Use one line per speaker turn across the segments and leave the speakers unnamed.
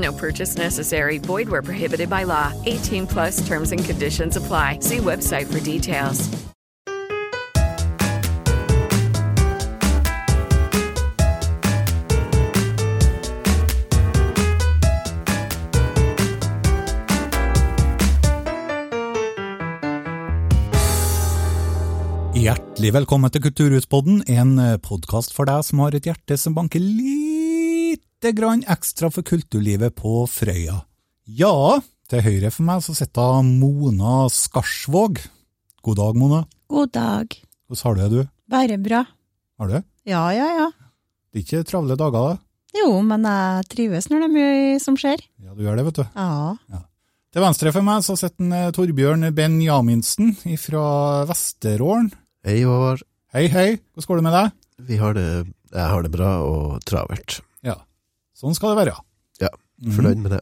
No purchase necessary. Void where prohibited by law. 18 plus terms and conditions apply. See website for details.
Hjertelig velkommen til Kulturhuspodden, en podkast for deg som har et hjerte som banker lite grann ekstra for kulturlivet på Frøya. Ja, til høyre for meg så sitter Mona Skarsvåg. God dag, Mona.
God dag.
Hvordan har du det, du?
Bare bra.
Har du det?
Ja, ja, ja.
Det er ikke travle dager, da?
Jo, men jeg trives når det er mye som skjer.
Ja, du gjør det, vet du.
Ja.
Til venstre for meg så sitter eh, Torbjørn Benjaminsen fra Vesterålen.
Hei, Håvard.
Hei, hei. Hvordan går det med deg?
Vi har det, jeg har det bra og travelt.
Ja, sånn skal det være.
Ja, fornøyd med det.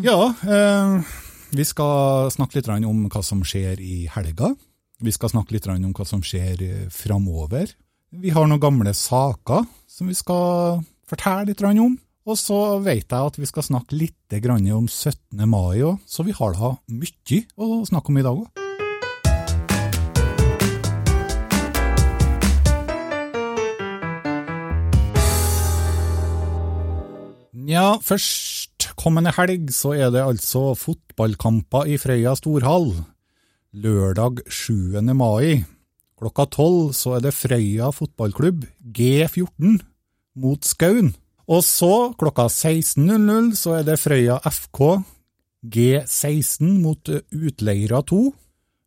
Ja, eh, vi skal snakke litt om hva som skjer i helga. Vi skal snakke litt om hva som skjer eh, framover. Vi har noen gamle saker som vi skal fortelle litt om. Og så vet jeg at vi skal snakke litt om 17. mai òg, så vi har da mye å snakke om i dag òg. Ja, først kommende helg så er det altså fotballkamper i Frøya storhall. Lørdag 7. mai. Klokka tolv så er det Frøya fotballklubb G14 mot Skaun. Og så klokka 16.00 så er det Frøya FK G16 mot Utleira 2.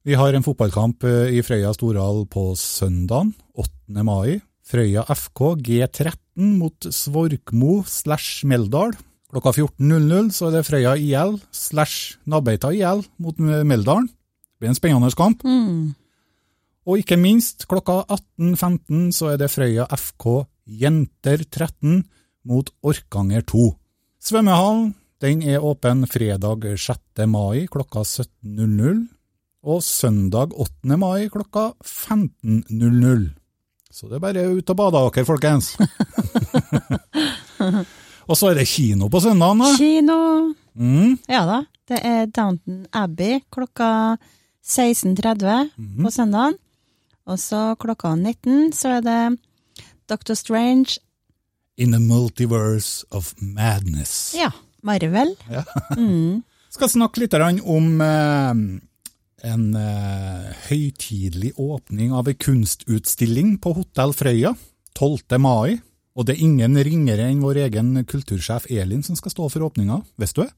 Vi har en fotballkamp eh, i Frøya storhall på søndagen 8. mai. Frøya FK G13 mot Svorkmo slash Meldal. Klokka 14.00 så er det Frøya IL slash Nabeita IL mot Meldalen. Det blir en spennende kamp. Og ikke minst, klokka 18.15 så er det Frøya FK Jenter 13 mot Orkanger 2. Svømmehallen den er åpen fredag 6. mai klokka 17.00 og søndag 8. mai klokka 15.00. Så det er bare ut og bade dere, folkens. og så er det kino på søndagen, da.
Kino.
Mm.
Ja da. Det er Downton Abbey klokka 16.30 på søndagen. Og så klokka 19 så er det Doctor Strange.
In the multiverse of madness.
Ja, Marvel.
skal snakke litt om eh, en eh, høytidelig åpning av en kunstutstilling på Hotell Frøya 12. mai. Og det er ingen ringere enn vår egen kultursjef Elin som skal stå for åpninga, visste du det?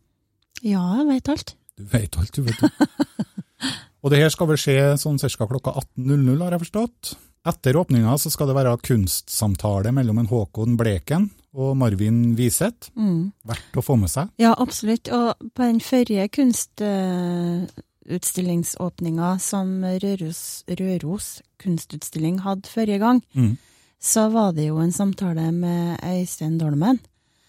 Ja, jeg vet alt.
Du vet alt, du vet du. og det her skal vel skje sånn ca. klokka 18.00, har jeg forstått. Etter åpninga så skal det være kunstsamtale mellom en Håkon Bleken og Marvin Wiseth. Verdt å få med seg.
Ja, absolutt. Og på den forrige kunstutstillingsåpninga som Røros, Røros kunstutstilling hadde forrige gang,
Mm.
så var det jo en samtale med Øystein Dolmen.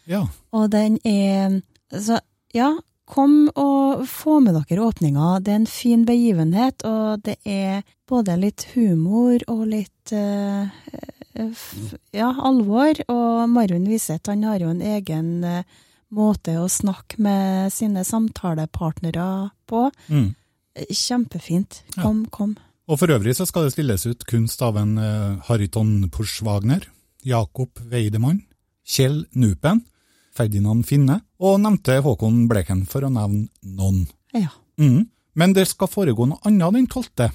Ja.
Og den er Så ja, kom og få med dere åpninga. Det er en fin begivenhet, og det er både litt humor og litt uh, ja, alvor. Og Marvin Wiseth han har jo en egen uh, måte å snakke med sine samtalepartnere på.
Mm.
Kjempefint. Kom, kom.
Og for øvrig så skal det stilles ut kunst av en uh, Hariton Pushwagner, Jakob Weidemann, Kjell Nupen, Ferdinand Finne og nevnte Håkon Bleken, for å nevne noen.
Ja.
Mm. Men det skal foregå noe annet den tolvte.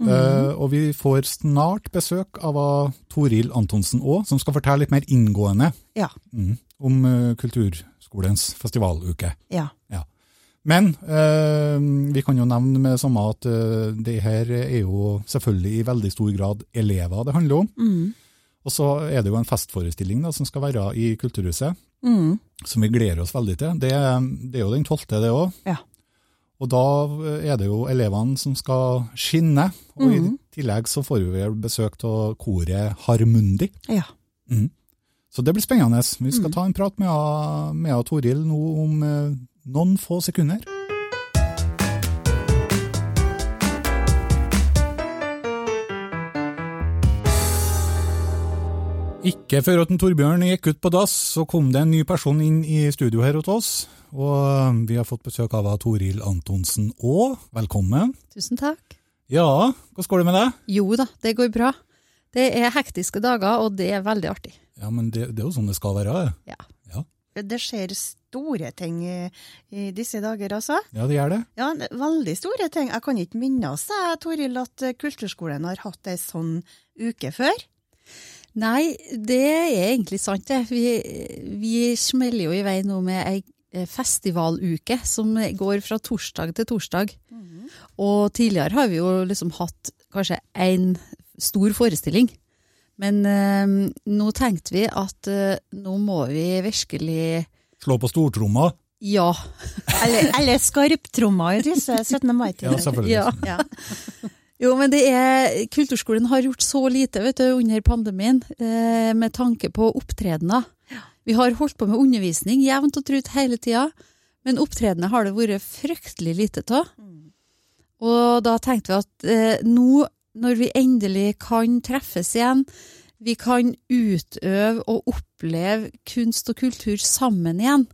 Mm. Uh, og vi får snart besøk av uh, Toril Antonsen òg, som skal fortelle litt mer inngående
Ja.
mm, om uh, Kulturskolens festivaluke.
Ja. Ja.
Men eh, vi kan jo nevne med det samme at eh, det her er jo selvfølgelig i veldig stor grad elever det handler om.
Mm.
Og så er det jo en festforestilling da, som skal være i Kulturhuset,
Mm.
som vi gleder oss veldig til. Det, det er jo den tolvte, det òg.
Ja.
Og da er det jo elevene som skal skinne. Og
mm.
i tillegg så får vi besøk av koret Harmundi.
Ja.
Mhm. Så det blir spennende. Vi skal
Mhm.
ta en prat med, med Toril nå om eh, noen få sekunder. Ikke før at Torbjørn gikk ut på dass, så kom det en ny person inn i studio her hos oss. Og eh, vi har fått besøk av Toril Antonsen òg. Velkommen.
Tusen takk.
Ja, hvordan går det med deg?
Jo da, det går bra. Det er hektiske dager, og det er veldig artig.
Ja, men det, det er jo sånn det skal være.
Ja.
Ja,
Det skjer store ting i, i disse dager, altså.
ja det gjør det.
Ja, veldig store ting. Jeg kan ikke minnes, Toril, at eh, kulturskolen har hatt ei sånn uke før.
Nei, det er egentlig sant, det. Vi, vi smeller jo i vei nå med ei eh, festivaluke som går fra torsdag til torsdag. Og tidligere har vi jo liksom hatt kanskje én stor forestilling. Men eh, nå tenkte vi at eh, nå må vi virkelig
Slå på stortromma.
Ja.
Eller, eller skarptromma i disse 17. Mai-tider.
selvfølgelig.
Ja.
Ja.
Jo, men det er, kulturskolen har gjort så lite vet du, under pandemien eh, med tanke på opptredener. Vi har holdt på med undervisning jevnt og trutt hele tida, men opptredener har det vært fryktelig lite av. Og da tenkte vi at eh, nå, når vi endelig kan treffes igjen, vi kan utøve og oppleve kunst og kultur sammen igjen,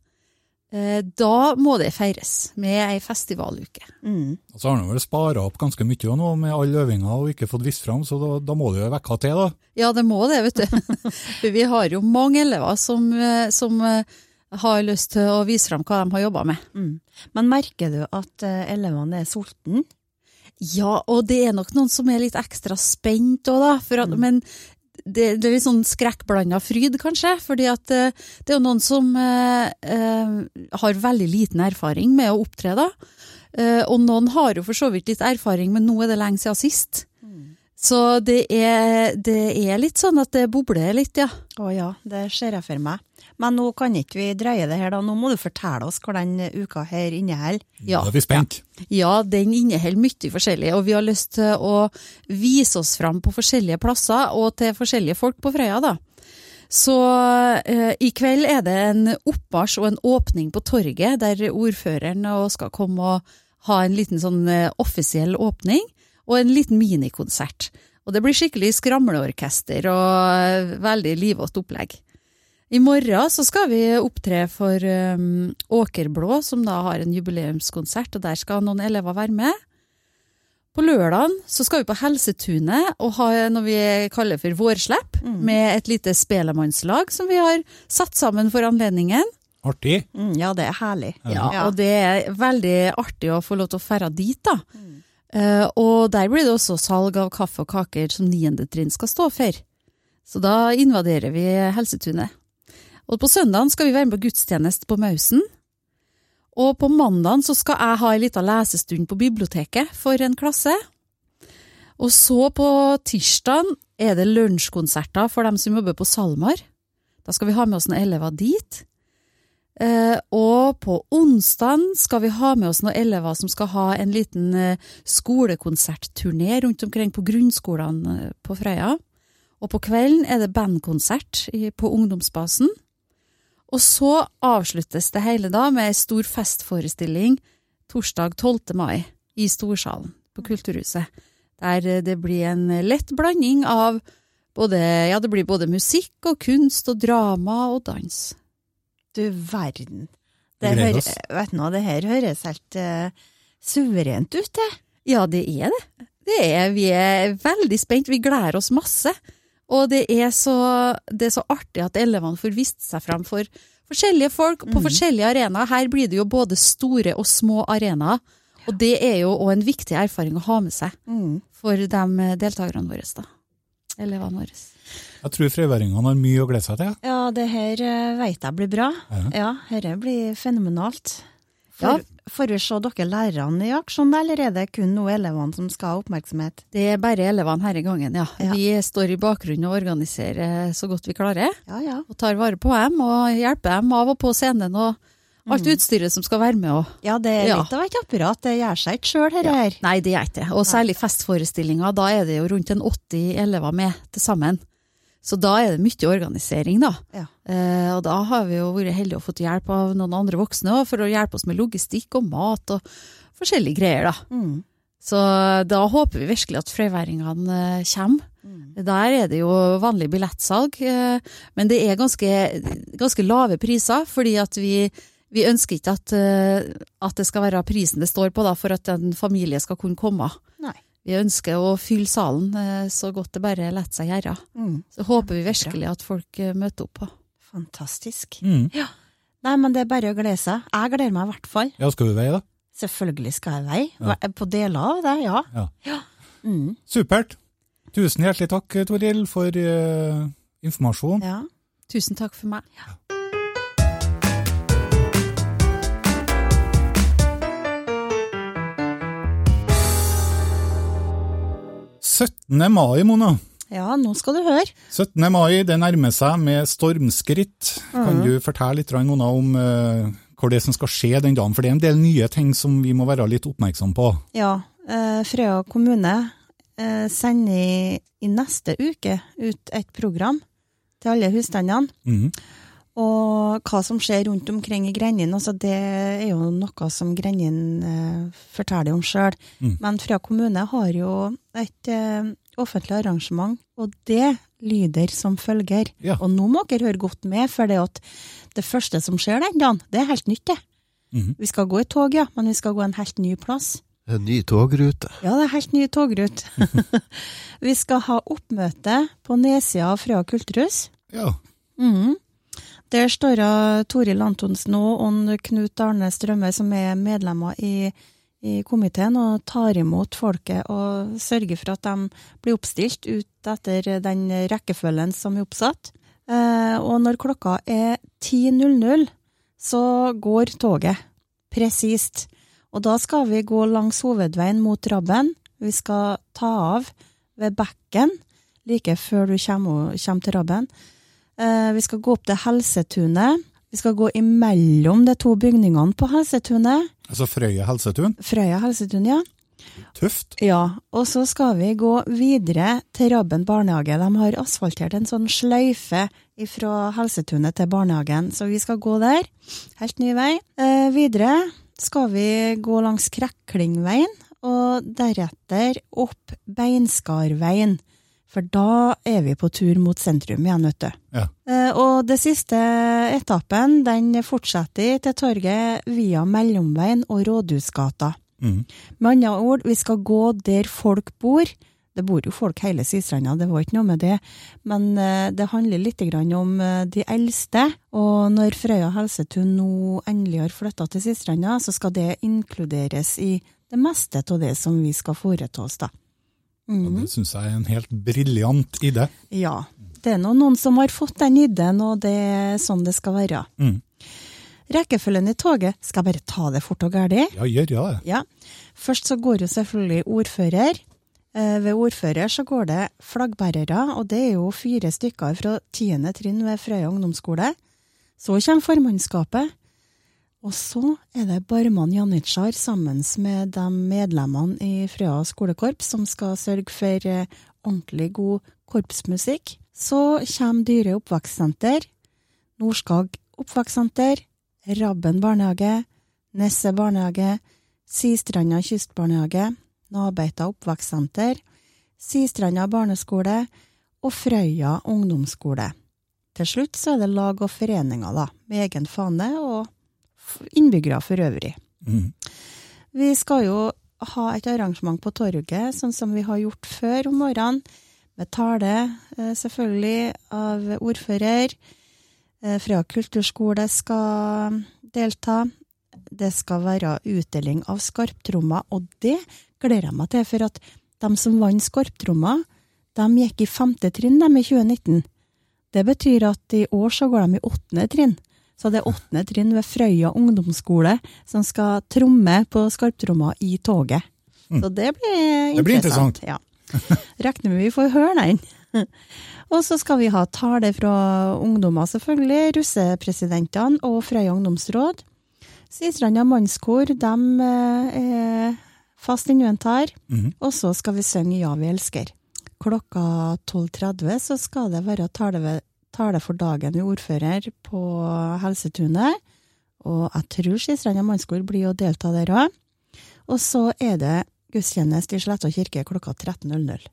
eh, da må det feires med ei festivaluke.
Mm.
Og så har han vel spara opp ganske mye nå med all øvinga og ikke fått vist fram, så da, da må det jo vekke til, da.
Ja, det må det, vet du. For vi har jo mange elever som, eh, som eh, har lyst til å vise fram hva de har jobba med.
Mm. Men merker du at elevene er sultne?
Ja, og det er nok noen som er litt ekstra spent òg, da. For at, Men det, det er litt sånn skrekkblanda fryd, kanskje. fordi at eh, det er jo noen som eh, eh, har veldig liten erfaring med å opptre, da. Og noen har jo for så vidt litt erfaring, men nå er det lenge siden sist. Så det er, det er litt sånn at det bobler litt, ja.
Å ja, det ser jeg for meg. Men nå kan ikke vi dreie det her, da. Nå må du fortelle oss hva den uka her inneholder.
Ja.
Da er vi spent.
Ja, den inneholder mye forskjellig, og vi har lyst til å vise oss fram på forskjellige plasser og til forskjellige folk på Frøya, da. Så eh, i kveld er det en oppmarsj og en åpning på torget, der ordføreren skal komme og ha en liten sånn eh, offisiell åpning, og en liten minikonsert. Og det blir skikkelig skramleorkester og eh, veldig livått opplegg. I morgen så skal vi opptre for um, Åkerblå, som da har en jubileumskonsert, og der skal noen elever være med. På lørdagen så skal vi på Helsetunet og ha noe vi kaller for vårslepp, med et lite spelemannslag som vi har satt sammen for anledningen.
Artig.
Mm, ja, det er herlig.
Ja, og det er veldig artig å få lov til å ferde dit, da. Eh, og der blir det også salg av kaffe og kaker som niende trinn skal stå for. Så da invaderer vi Helsetunet. Og på søndagen skal vi være med på gudstjeneste på Mausen. Og på mandagen så skal jeg ha ei lita lesestund på biblioteket for en klasse. Og så på tirsdagen er det lunsjkonserter for dem som jobber på SalMar. Da skal vi ha med oss noen elever dit. Eh, og på onsdagen skal vi ha med oss noen elever som skal ha en liten eh, skolekonsertturné rundt omkring på grunnskolene eh, på Frøya. Og på kvelden er det bandkonsert på ungdomsbasen. Og så avsluttes det hele da med ei stor festforestilling torsdag 12. mai i Storsalen på Kulturhuset. Der det blir en lett blanding av både, ja, det blir både musikk og kunst og drama og dans.
Du verden. Det, hører, vet noe, det her høres helt uh, suverent ut, det.
Ja, det er det. det er, vi er veldig spent. Vi gleder oss masse. Og det er så, det er så artig at elevene får vist seg fram for forskjellige folk på forskjellige arenaer. Her blir det jo både store og små arenaer. Og det er jo òg en viktig erfaring å ha med seg
Mm.
for de eh, deltakerne våre. da. Elevene våre.
Jeg tror frøværingene har mye å glede seg til.
Ja, det her eh, vet jeg blir bra.
Ja.
Ja, dette blir fenomenalt.
Ja.
For, Får vi se dere lærerne i aksjon, eller er det kun nå elevene som skal ha oppmerksomhet?
Det er bare elevene her i gangen, ja.
Ja.
Vi står i bakgrunnen og organiserer så godt vi klarer.
Ja, ja.
Og tar vare på dem og hjelper dem av og på scenen og alt utstyret som skal være med. Og,
Ja, det er
Ja.
litt av et apparat. Det gjør seg ikke sjøl, dette her.
nei, det gjør ikke det. Og særlig festforestillinger. Da er det jo rundt en 80 elever med til sammen. Så da er det mye organisering, da.
Ja.
Eh, og da har vi jo vært heldige og fått hjelp av noen andre voksne for å hjelpe oss med logistikk og mat og forskjellige greier, da.
Mm.
Så da håper vi virkelig at frøyværingene eh, kommer. Der er det jo vanlig billettsalg, eh, men det er ganske, ganske lave priser, fordi at vi, vi ønsker ikke at, eh, at det skal være prisen det står på da, for at en familie skal kunne komme.
Nei.
Vi ønsker å fylle salen eh, så godt det bare lar seg gjøre.
Mm.
Så håper vi virkelig at folk eh, møter opp.
Fantastisk.
Mm.
Nei, men det er bare å glede seg. Jeg gleder meg i hvert fall.
Ja, skal du veie, da?
Selvfølgelig skal jeg vei.
Ja.
På deler av det, ja.
Ja.
Mm.
Supert. Tusen hjertelig takk, Toril, for uh, informasjon.
ja.
Tusen takk for meg.
17. mai, Mona.
Ja, nå skal du høre.
17. mai det nærmer seg med stormskritt. Kan du fortelle litt Mona, om uh, hva det er som skal skje den dagen? For det er en del nye ting som vi må være litt oppmerksom på.
Ja, uh, Frøya kommune uh, sender i, i neste uke ut et program til alle husstandene.
Mhm.
Og hva som skjer rundt omkring i Grenjen, altså det er jo noe som Grenjen eh, forteller om sjøl.
Mm.
Men Frøya kommune har jo et eh, offentlig arrangement, og det lyder som følger.
Ja.
Og nå må dere høre godt med, for det at det første som skjer den dagen, det er helt nytt, det.
Mhm.
Vi skal gå i tog, ja, men vi skal gå en helt ny plass.
En ny togrute.
Ja, det er helt ny togrute. vi skal ha oppmøte på nedsida av Frøya kulturhus.
Ja.
Mhm. Der står uh, Toril Antonsen og Knut Arne Strømme, som er medlemmer i, i komiteen, og tar imot folket og sørger for at de blir oppstilt ut etter den rekkefølgen som er oppsatt. Eh, og når klokka er 10.00, så går toget. Presist. Og da skal vi gå langs hovedveien mot Rabben. Vi skal ta av ved bekken like før du kommer, kommer til Rabben. Eh, vi skal gå opp til Helsetunet. Vi skal gå imellom de to bygningene på Helsetunet.
Altså Frøya helsetun.
Frøya helsetun, ja.
Tøft.
Ja, og så skal vi gå videre til Rabben barnehage. De har asfaltert en sånn sløyfe fra Helsetunet til barnehagen, så vi skal gå der. Helt ny vei. Eh, videre skal vi gå langs Kreklingveien, og deretter opp Beinskarveien. For da er vi på tur mot sentrum igjen, vet du.
Ja.
Eh, Og det siste etappen, den fortsetter til torget via Mellomveien og Rådhusgata.
Mm.
Med andre ord, vi skal gå der folk bor. Det bor jo folk hele Sistranda, det var ikke noe med det. Men eh, det handler litt om eh, de eldste. Og når Frøya helsetun nå endelig har flytta til Sistranda, så skal det inkluderes i det meste av det som vi skal foreta oss, da.
Og
Mhm.
det syns jeg er en helt briljant idé.
Ja. Det er noen som har fått den ideen, og det er sånn det skal være.
Mm.
Rekkefølgen i toget, skal jeg bare ta det fort og gærlig?
Ja, gjør ja det.
Ja. Først så går jo selvfølgelig ordfører. Eh, Ved ordfører så går det flaggbærere, og det er jo fire stykker fra tiende trinn ved Frøya ungdomsskole. Så kommer formannskapet. Og så er det Barman Janitsjar sammen med de medlemmene i Frøya skolekorps som skal sørge for eh, ordentlig god korpsmusikk. Så kommer Dyre oppvekstsenter, Norskag oppvekstsenter, Rabben barnehage, Nesse barnehage, Sistranda kystbarnehage, Nabeita oppvekstsenter, Sistranda barneskole og Frøya ungdomsskole. Til slutt så er det lag og foreninger, da, med egen fane innbyggere for øvrig.
Mm.
Vi skal jo ha et arrangement på torget, sånn som vi har gjort før om morgenen, med tale, eh, selvfølgelig, av ordfører. Fra Frøya kulturskole skal delta. det skal være utdeling av skarptrommer, og det gleder jeg meg til, for at de som vant skarptrommer, de gikk i femte trinn de i 2019. Det betyr at i år så går de i åttende trinn. Så det er åttende trinn ved Frøya ungdomsskole som skal tromme på skarptromma i toget. Så det blir
interessant. Det blir interessant.
Ja. Regner med vi får høre den. Og så skal vi ha tale fra ungdommer, selvfølgelig, russepresidentene og Frøya ungdomsråd. Sistranda mannskor de eh, er fast inventar.
Mm.
Og så skal vi synge Ja, vi elsker. Klokka 12.30 så skal det være tale, ved- tale for dagen ved ordfører på Helsetunet. Og jeg tror Skistranda mannskor blir å delta der òg. Og så er det gudstjeneste i Slettå kirke klokka 13.00.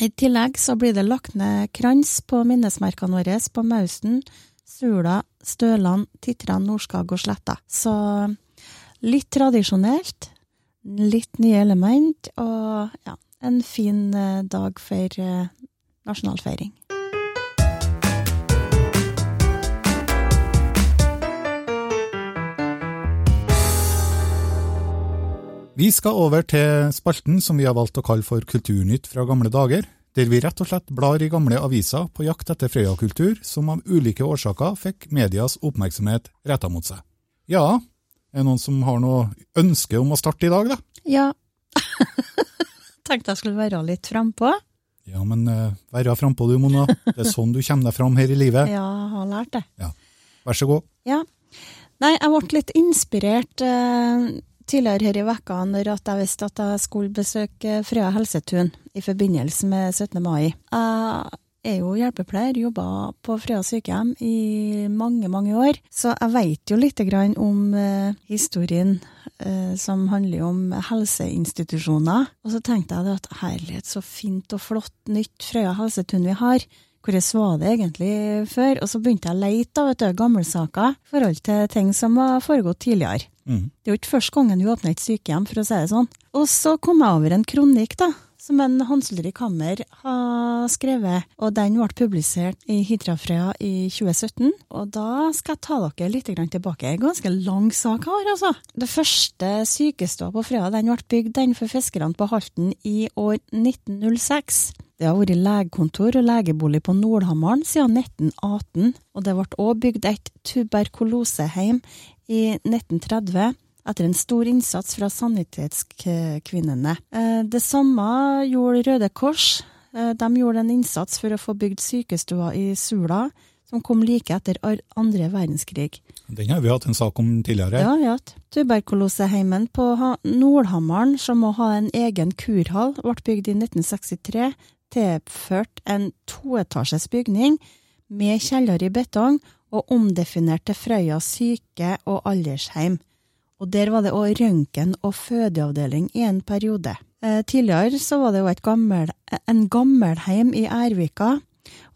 I tillegg så blir det lagt ned krans på minnesmerkene våre på Mausten, Sula, Støland, Titran, Nordskag og Sletta. Så litt tradisjonelt, litt nye element, og ja, en fin eh, dag for eh, nasjonalfeiring.
Vi skal over til spalten som vi har valgt å kalle for Kulturnytt fra gamle dager, der vi rett og slett blar i gamle aviser på jakt etter Frøya-kultur som av ulike årsaker fikk medias oppmerksomhet retta mot seg. Ja, er det noen som har noe ønske om å starte i dag, da?
Ja. Tenkte jeg skulle være litt frampå.
Ja, men uh, være frampå du, Mona. Det er sånn du kommer deg fram her i livet.
Ja, jeg har lært det.
Vær så god.
Ja. Nei, jeg ble litt inspirert eh, tidligere her i vekka når jeg visste at jeg skulle besøke Frøya helsetun i forbindelse med 17. mai. Jeg er jo hjelpepleier, jobba på Frøya sykehjem i mange, mange år, så jeg veit jo lite grann om eh, historien eh, som handler om helseinstitusjoner. Og så tenkte jeg at herlighet, så fint og flott nytt Frøya helsetun vi har. Hvordan var det egentlig før? Og så begynte jeg å leite av gamle saker i forhold til ting som var foregått tidligere.
Mm.
Det er jo ikke første gangen vi åpner et sykehjem, for å si det sånn. Og så kom jeg over en kronikk da, som en Hans Ulrik Hammer har skrevet, og den ble publisert i Hidrafrøya i 2017. Og da skal jeg ta dere litt tilbake. En ganske lang sak her, altså. Det første sykestua på Frøya den ble bygd den for fiskerne på Halten i år 1906. Det har vært legekontor og legebolig på Nordhammaren siden 1918, og det ble også bygd et tuberkuloseheim i 1930 etter en stor innsats fra sanitetskvinnene. Eh, Det samme gjorde Røde Kors. Eh, De gjorde en innsats for å få bygd sykestua i Sula, som kom like etter andre verdenskrig.
Den har vi hatt en sak om tidligere.
Ja, ja. Tuberkuloseheimen på Nordhamaren, som må ha en egen kurhall, ble bygd i 1963, tilført en toetasjes bygning med kjeller i betong og omdefinert til Frøya syke- og aldersheim. Og der var det òg røntgen- og fødeavdeling i en periode. Eh, tidligere så var det et gammel, en gammelheim i Ærvika.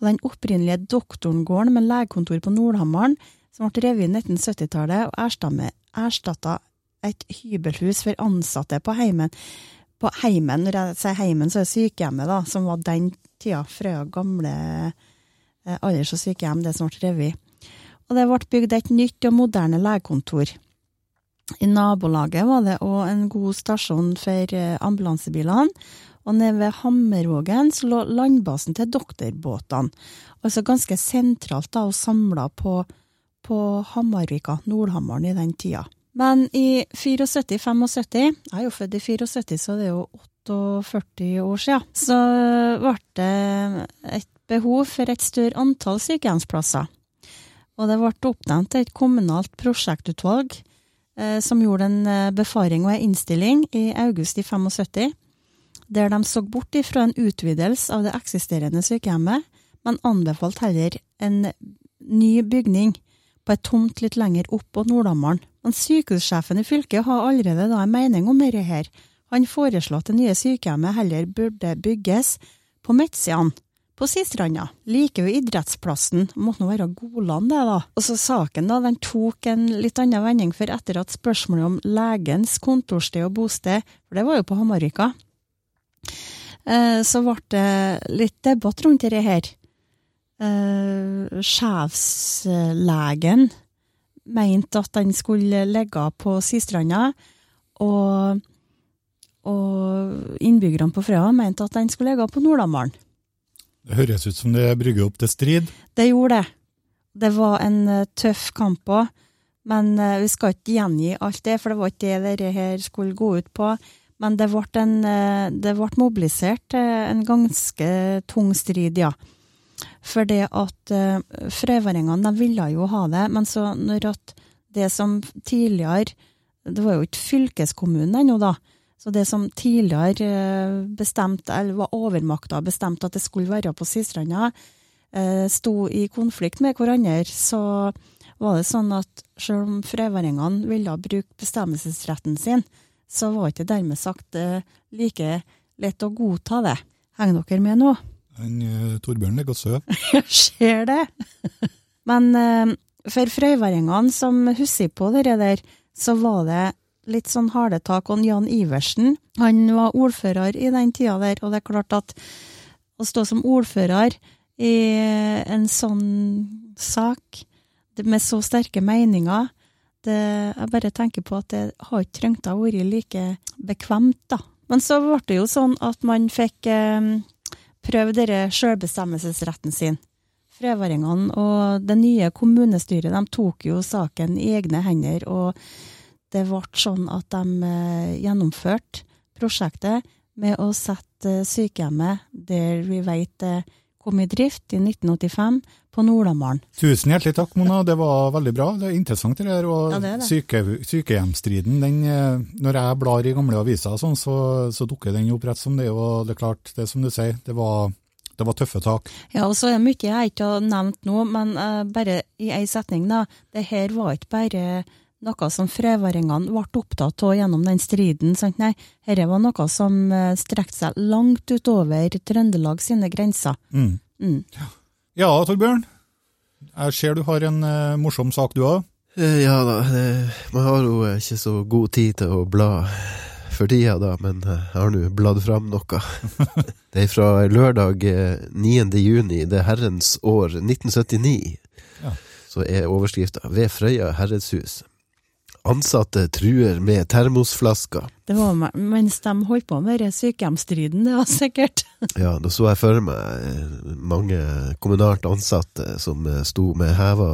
og den opprinnelige doktorengården med legekontor på Nordhammaren, som ble revet i 1970-tallet og erstatta et hybelhus for ansatte på heimen. På heimen, når jeg sier heimen, så er det sykehjemmet, da, som var den tida Frøya gamle eh, alders- og sykehjem, det som ble revet. Og det ble bygd et nytt og moderne legekontor. I nabolaget var det òg en god stasjon for eh, ambulansebilene, og nede ved Hammervågen lå landbasen til doktorbåtene. Altså ganske sentralt da, og samla på, på Hamarvika, Nordhamaren, i den tida. Men i 74-75, jeg er jo født i 74, så det er jo 48 år siden, så ble det et behov for et større antall sykehjemsplasser. Og det ble oppnevnt et kommunalt prosjektutvalg eh, som gjorde en eh, befaring og en innstilling i august i 75, der de så bort ifra en utvidelse av det eksisterende sykehjemmet, men anbefalte heller en ny bygning på et tomt litt lenger opp på Nordhammaren. Men sykehussjefen i fylket har allerede da en mening om dette her. Han foreslår at det nye sykehjemmet heller burde bygges på Metzian, på Sistranda, like ved idrettsplassen. Måtte nå være Godland, det, da. Og så saken, da, den tok en litt annen vending, for etter at spørsmålet om legens kontorsted og bosted, for det var jo på Hamarvika, eh, så ble det litt debatt rundt dette her. Eh, Sjefslegen mente at den skulle ligge på Sistranda, og, og innbyggerne på Frøya mente at den skulle ligge på Nordamaren.
Det høres ut som det brygger opp til strid.
Det gjorde det. Det var en eh, tøff kamp òg, men eh, vi skal ikke gjengi alt det, for det var ikke det dette her skulle gå ut på. Men det ble, en, eh, det ble mobilisert en ganske tung strid, ja. For det at uh, frøværingene ville jo ha det, men så når at det som tidligere Det var jo ikke fylkeskommunen ennå, da. Så det som tidligere eh, bestemte, eller var overmakta bestemte at det skulle være på Sistranda, uh, sto i konflikt med hverandre, så var det sånn at selv om frøværingene ville bruke bestemmelsesretten sin, så var ikke dermed sagt uh, like lett å godta det. Henger dere med nå?
Han, eh, Torbjørn ligger og sover.
Jeg ser det. Men eh, for frøyværingene som husker på det der, så var det litt sånn harde tak. Og Jan Iversen, han var ordfører i den tida der, og det er klart at å stå som ordfører i en sånn sak, med så sterke meninger, det, jeg bare tenker på at det har ikke trengt å være like bekvemt, da. Men så ble det jo sånn at man fikk eh, prøve denne selvbestemmelsesretten sin. Frøvaringene og det nye kommunestyret de tok jo saken i egne hender, og det ble sånn at de eh, gjennomførte prosjektet med å sette eh, sykehjemmet der vi vet det kom i drift i 1985, på Nordamaren.
Tusen hjertelig takk, Mona. Det var veldig bra. Det er interessant det der. Og
Ja, det det.
Syke, sykehjemsstriden, den, eh, når jeg blar i gamle aviser, sånn, så, så dukker den opp rett som det. Og det er klart, det er som du sier, det var, det var tøffe tak.
Ja, og så er det mye jeg ikke har nevnt nå, men uh, bare i én setning, da. Det her var ikke bare noe som frøyværingene ble opptatt av gjennom den striden. Sant? Nei, dette var noe som uh, strekte seg langt utover Trøndelag sine grenser.
Mm.
Mm.
Ja, Torbjørn. Jeg ser du har en eh, morsom sak du òg.
Eh, Ja da, det, man har jo eh, ikke så god tid til å bla for tida da, men eh, jeg har nå bladd fram noe. Det er fra lørdag eh, 9. juni, det er herrens år 1979.
Ja.
Så er overskrifta 'Ved Frøya herredshus'. Ansatte truer med termosflasker.
Det var mens de holdt på med sykehjemsstriden, det var sikkert.
Ja, da så jeg for meg eh, mange kommunalt ansatte som eh, sto med heva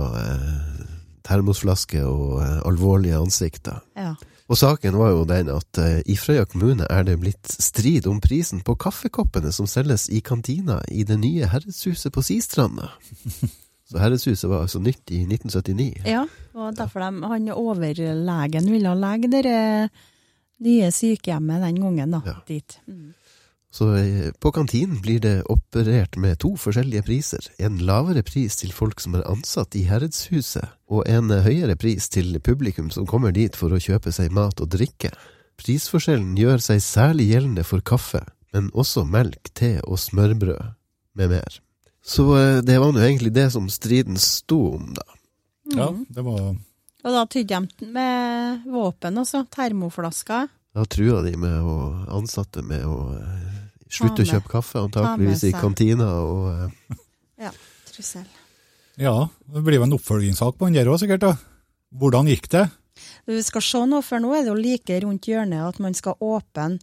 termosflasker og eh, alvorlige ansikter.
Ja.
Og saken var jo den at eh, i Frøya kommune er det blitt strid om prisen på kaffekoppene som selges i kantina i det nye herredshuset på Sistranda. Så herredshuset var altså nytt i 1979.
ja, og derfor de, han overlegen ville legge det nye sykehjemmet den gangen da,
Ja.
dit. Mm.
Så eh, på kantinen blir det operert med to forskjellige priser. En lavere pris til folk som er ansatt i herredshuset, og en eh, høyere pris til publikum som kommer dit for å kjøpe seg mat og drikke. Prisforskjellen gjør seg særlig gjeldende for kaffe, men også melk, te og smørbrød med mer. Så eh, det var nå egentlig det som striden sto om, da.
Ja, det var
Og da tydde de med våpen også, termoflasker.
Da trua de med å ansatte med å eh, slutte å kjøpe kaffe, antakeligvis i kantina, og eh,
Ja, trussel.
Ja, det blir jo en oppfølgingssak på den der òg, sikkert. da. Hvordan gikk det?
Du skal se nå, for nå er det jo like rundt hjørnet at man skal åpne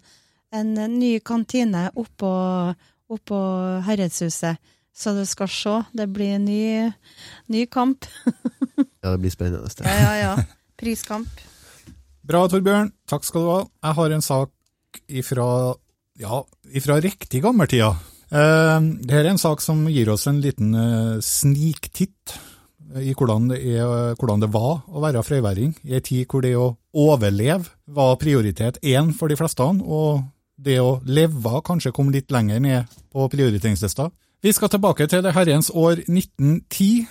en ny kantine oppå, oppå Herredshuset. Så du skal se, det blir en ny, ny kamp.
ja, det blir spennende. Det.
Ja, ja, ja. Priskamp.
Bra, Torbjørn. Takk skal du ha. Jeg har en sak ifra, ja, ifra riktig gammeltida. Eh, Dette er en sak som gir oss en liten eh, sniktitt i hvordan det, er, hvordan det var å være frøyværing i en tid hvor det å overleve var prioritet én for de fleste, og det å leve kanskje kom litt lenger ned på prioriteringslista. Vi skal tilbake til det herrens år 1910,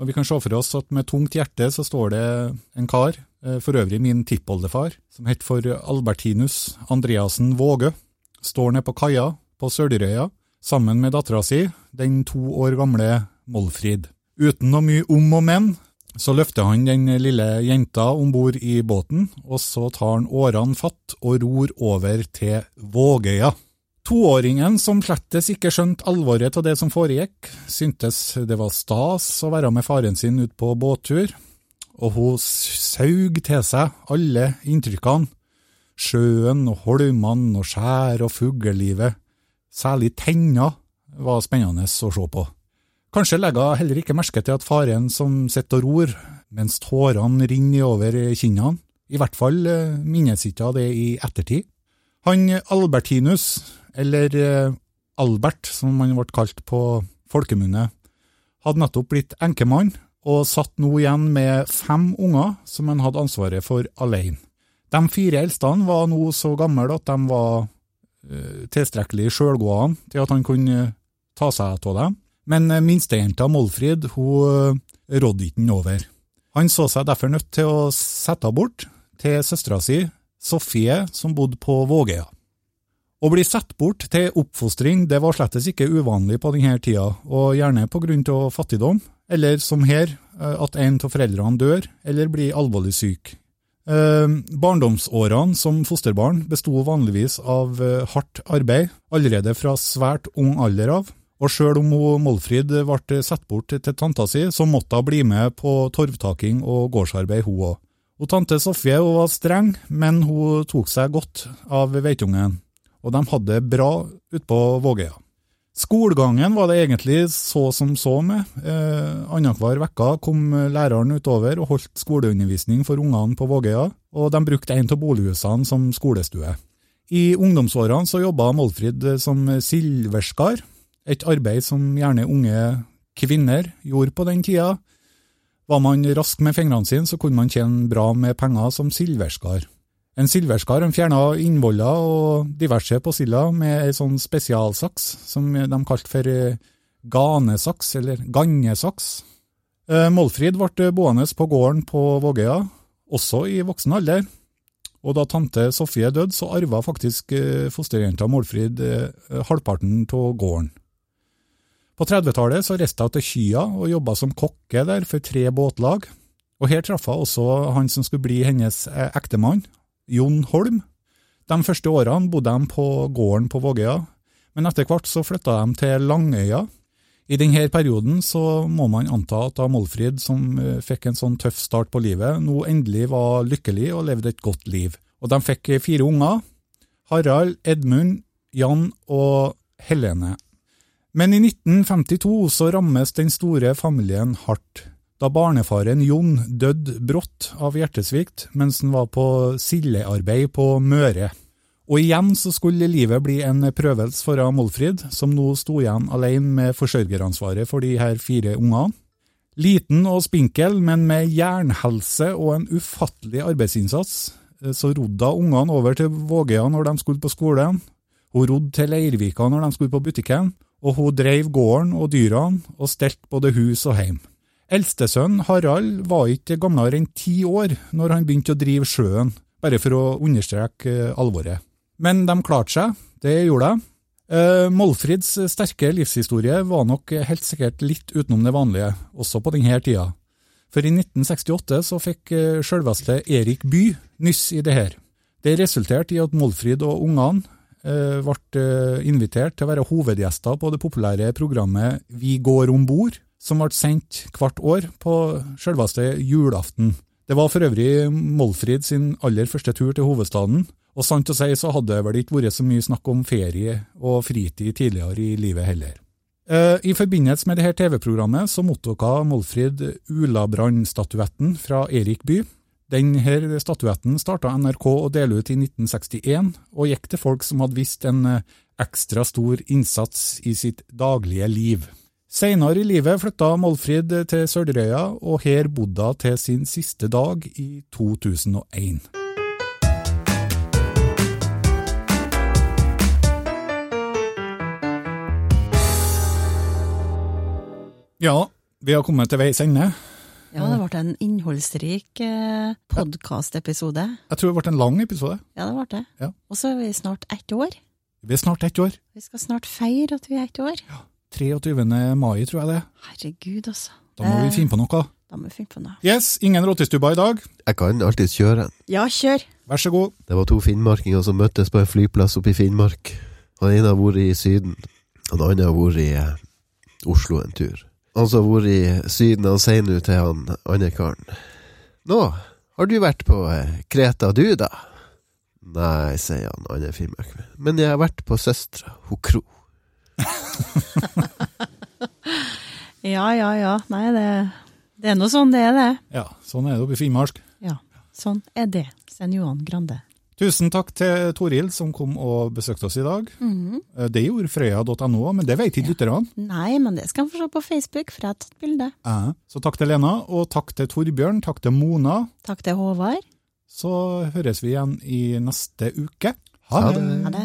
og vi kan se for oss at med tungt hjerte så står det en kar, eh, for øvrig min tippoldefar, som het for Albertinus Andreassen Våge, står nede på kaia på Sølrøya sammen med dattera si, den to år gamle Molfrid. Uten noe mye om og men, så løfter han den lille jenta om bord i båten, og så tar han årene fatt og ror over til Vågøya. Toåringen, som slettes ikke skjønte alvoret av det som foregikk, syntes det var stas å være med faren sin ut på båttur, og hun saug til seg alle inntrykkene. Sjøen og holmene og skjær og fuglelivet. Særlig tenner var spennende å se på. Kanskje legger hun heller ikke merke til at faren som sitter og ror, mens tårene rinner over kinnene. I hvert fall eh, minnes ikke hun det i ettertid. Han Albertinus, eller eh, Albert som han ble kalt på folkemunne, hadde nettopp blitt enkemann og satt nå igjen med fem unger som han hadde ansvaret for alene. De fire eldste var nå så gamle at de var uh, tilstrekkelig sjølgående til at han kunne ta seg av dem, men minstejenta Målfrid hun rådde ikke den over. Han så seg derfor nødt til å sette henne bort til søstera si, Sofie, som bodde på Vågøya. Å bli satt bort til oppfostring det var slettes ikke uvanlig på denne tida, og gjerne på grunn av fattigdom, eller som her, eh, at en av foreldrene dør eller blir alvorlig syk. Eh, barndomsårene som fosterbarn besto vanligvis av eh, hardt arbeid, allerede fra svært ung alder av, og sjøl om Målfrid ble satt bort til tanta si, så måtte hun bli med på torvtaking og gårdsarbeid, hun òg. Tante Sofie hun var streng, men hun tok seg godt av veitungen og de hadde det bra ute på Vågøya. Skolegangen var det egentlig så som så med. Eh, Annenhver uke kom læreren utover og holdt skoleundervisning for ungene på Vågøya, og de brukte en av bolighusene som skolestue. I ungdomsårene så jobba Målfrid som silverskar, et arbeid som gjerne unge kvinner gjorde på den tida. Var man rask med fingrene sine, så kunne man tjene bra med penger som silverskar. En silverskar fjerna innvoller og diverse på silda med ei sånn spesialsaks som de kalte for eh, ganesaks, eller gannesaks. Eh, Målfrid ble boende på gården på Vågøya, også i voksen alder. Og da tante Sofie døde, så arva faktisk eh, fosterjenta Målfrid halvparten av gården. På 30-tallet så reiste hun til Kya og jobba som kokke der for tre båtlag. Og her traff hun også han som skulle bli hennes ektemann, Jon Holm. De første årene bodde de på gården på Vågøya, men etter hvert så flytta de til Langøya. I denne perioden så må man anta at da Målfrid, som eh, fikk en sånn tøff start på livet, nå endelig var lykkelig og levde et godt liv. Og de fikk fire unger. Harald, Edmund, Jan og Helene. Men i 1952 så rammes den store familien hardt da barnefaren Jon døde brått av hjertesvikt mens han var på sildearbeid på Møre. Og igjen så skulle livet bli en prøvelse for Molfrid, som nå sto igjen alene med forsørgeransvaret for de her fire ungene. Liten og spinkel, men med jernhelse og en ufattelig arbeidsinnsats, så rodde ungene over til Vågøya når de skulle på skolen. Hun rodde til Leirvika når de skulle på butikken, og hun drev gården og dyrene og stelte både hus og heim. Eldstesønnen Harald var ikke gamlere enn ti år når han begynte å drive sjøen, bare for å understreke eh, alvoret. Men de klarte seg, det gjorde de. Molfrids Målfrids sterke livshistorie var nok helt sikkert litt utenom det vanlige, også på denne tida. For i 1968 så fikk eh, sjølveste Erik By nyss i det her. Det resulterte i at Målfrid og ungene ble invitert til å være hovedgjester på det populære programmet Vi går om bord, som ble sendt hvert år på selveste julaften. Det var for øvrig Målfrid sin aller første tur til hovedstaden, og sant å si så hadde det vel ikke vært så mye snakk om ferie og fritid tidligere i livet heller. Eh, I forbindelse med dette TV-programmet så mottok Målfrid Ulabrand-statuetten fra Erik Bye. Denne statuetten starta NRK å dele ut i 1961, og gikk til folk som hadde vist en eh, ekstra stor innsats i sitt daglige liv. Senere i livet flytta Målfrid til Sølvrøya, og her bodde hun til sin siste dag i 2001. Ja, vi har kommet til veis ende.
Ja, det ble en innholdsrik eh, podkastepisode.
Jeg tror det ble en lang episode.
Ja, det ble det.
Ja.
Og så er vi snart ett år.
Vi er snart ett år.
Vi skal snart feire at vi er ett år.
Ja. 23. mai, tror jeg det.
Herregud, altså.
Da må vi finne på noe.
Da må vi finne på noe.
Yes, ingen råtistubber i dag.
Jeg kan alltids kjøre.
Ja, kjør!
Vær så god.
Det var to finnmarkinger som møttes på en flyplass oppe i Finnmark. Han ene har vært i Syden, og den andre har vært i eh, Oslo en tur. Han som har vært i Syden, han sier nå til han andre karen Nå, har du vært på eh, Kreta du, da? Nei, sier han andre Finnmark. Men jeg har vært på søstera, hun Kro.
Ja, ja, ja. Nei, det, det er nå sånn det er, det.
Ja, sånn er det oppe i Finnmark.
Ja, sånn er det. Sen Johan Grande.
Tusen takk til Toril som kom og besøkte oss i dag. Eh, Det gjorde frøya.no, men det vet ikke lytterne.
Nei, men det skal han få se på Facebook, for jeg har tatt bilde.
Ja. Så takk til Lena, og takk til Torbjørn, takk til Mona.
Takk til Håvard.
Så høres vi igjen i neste uke.
Ha det!
Ha det.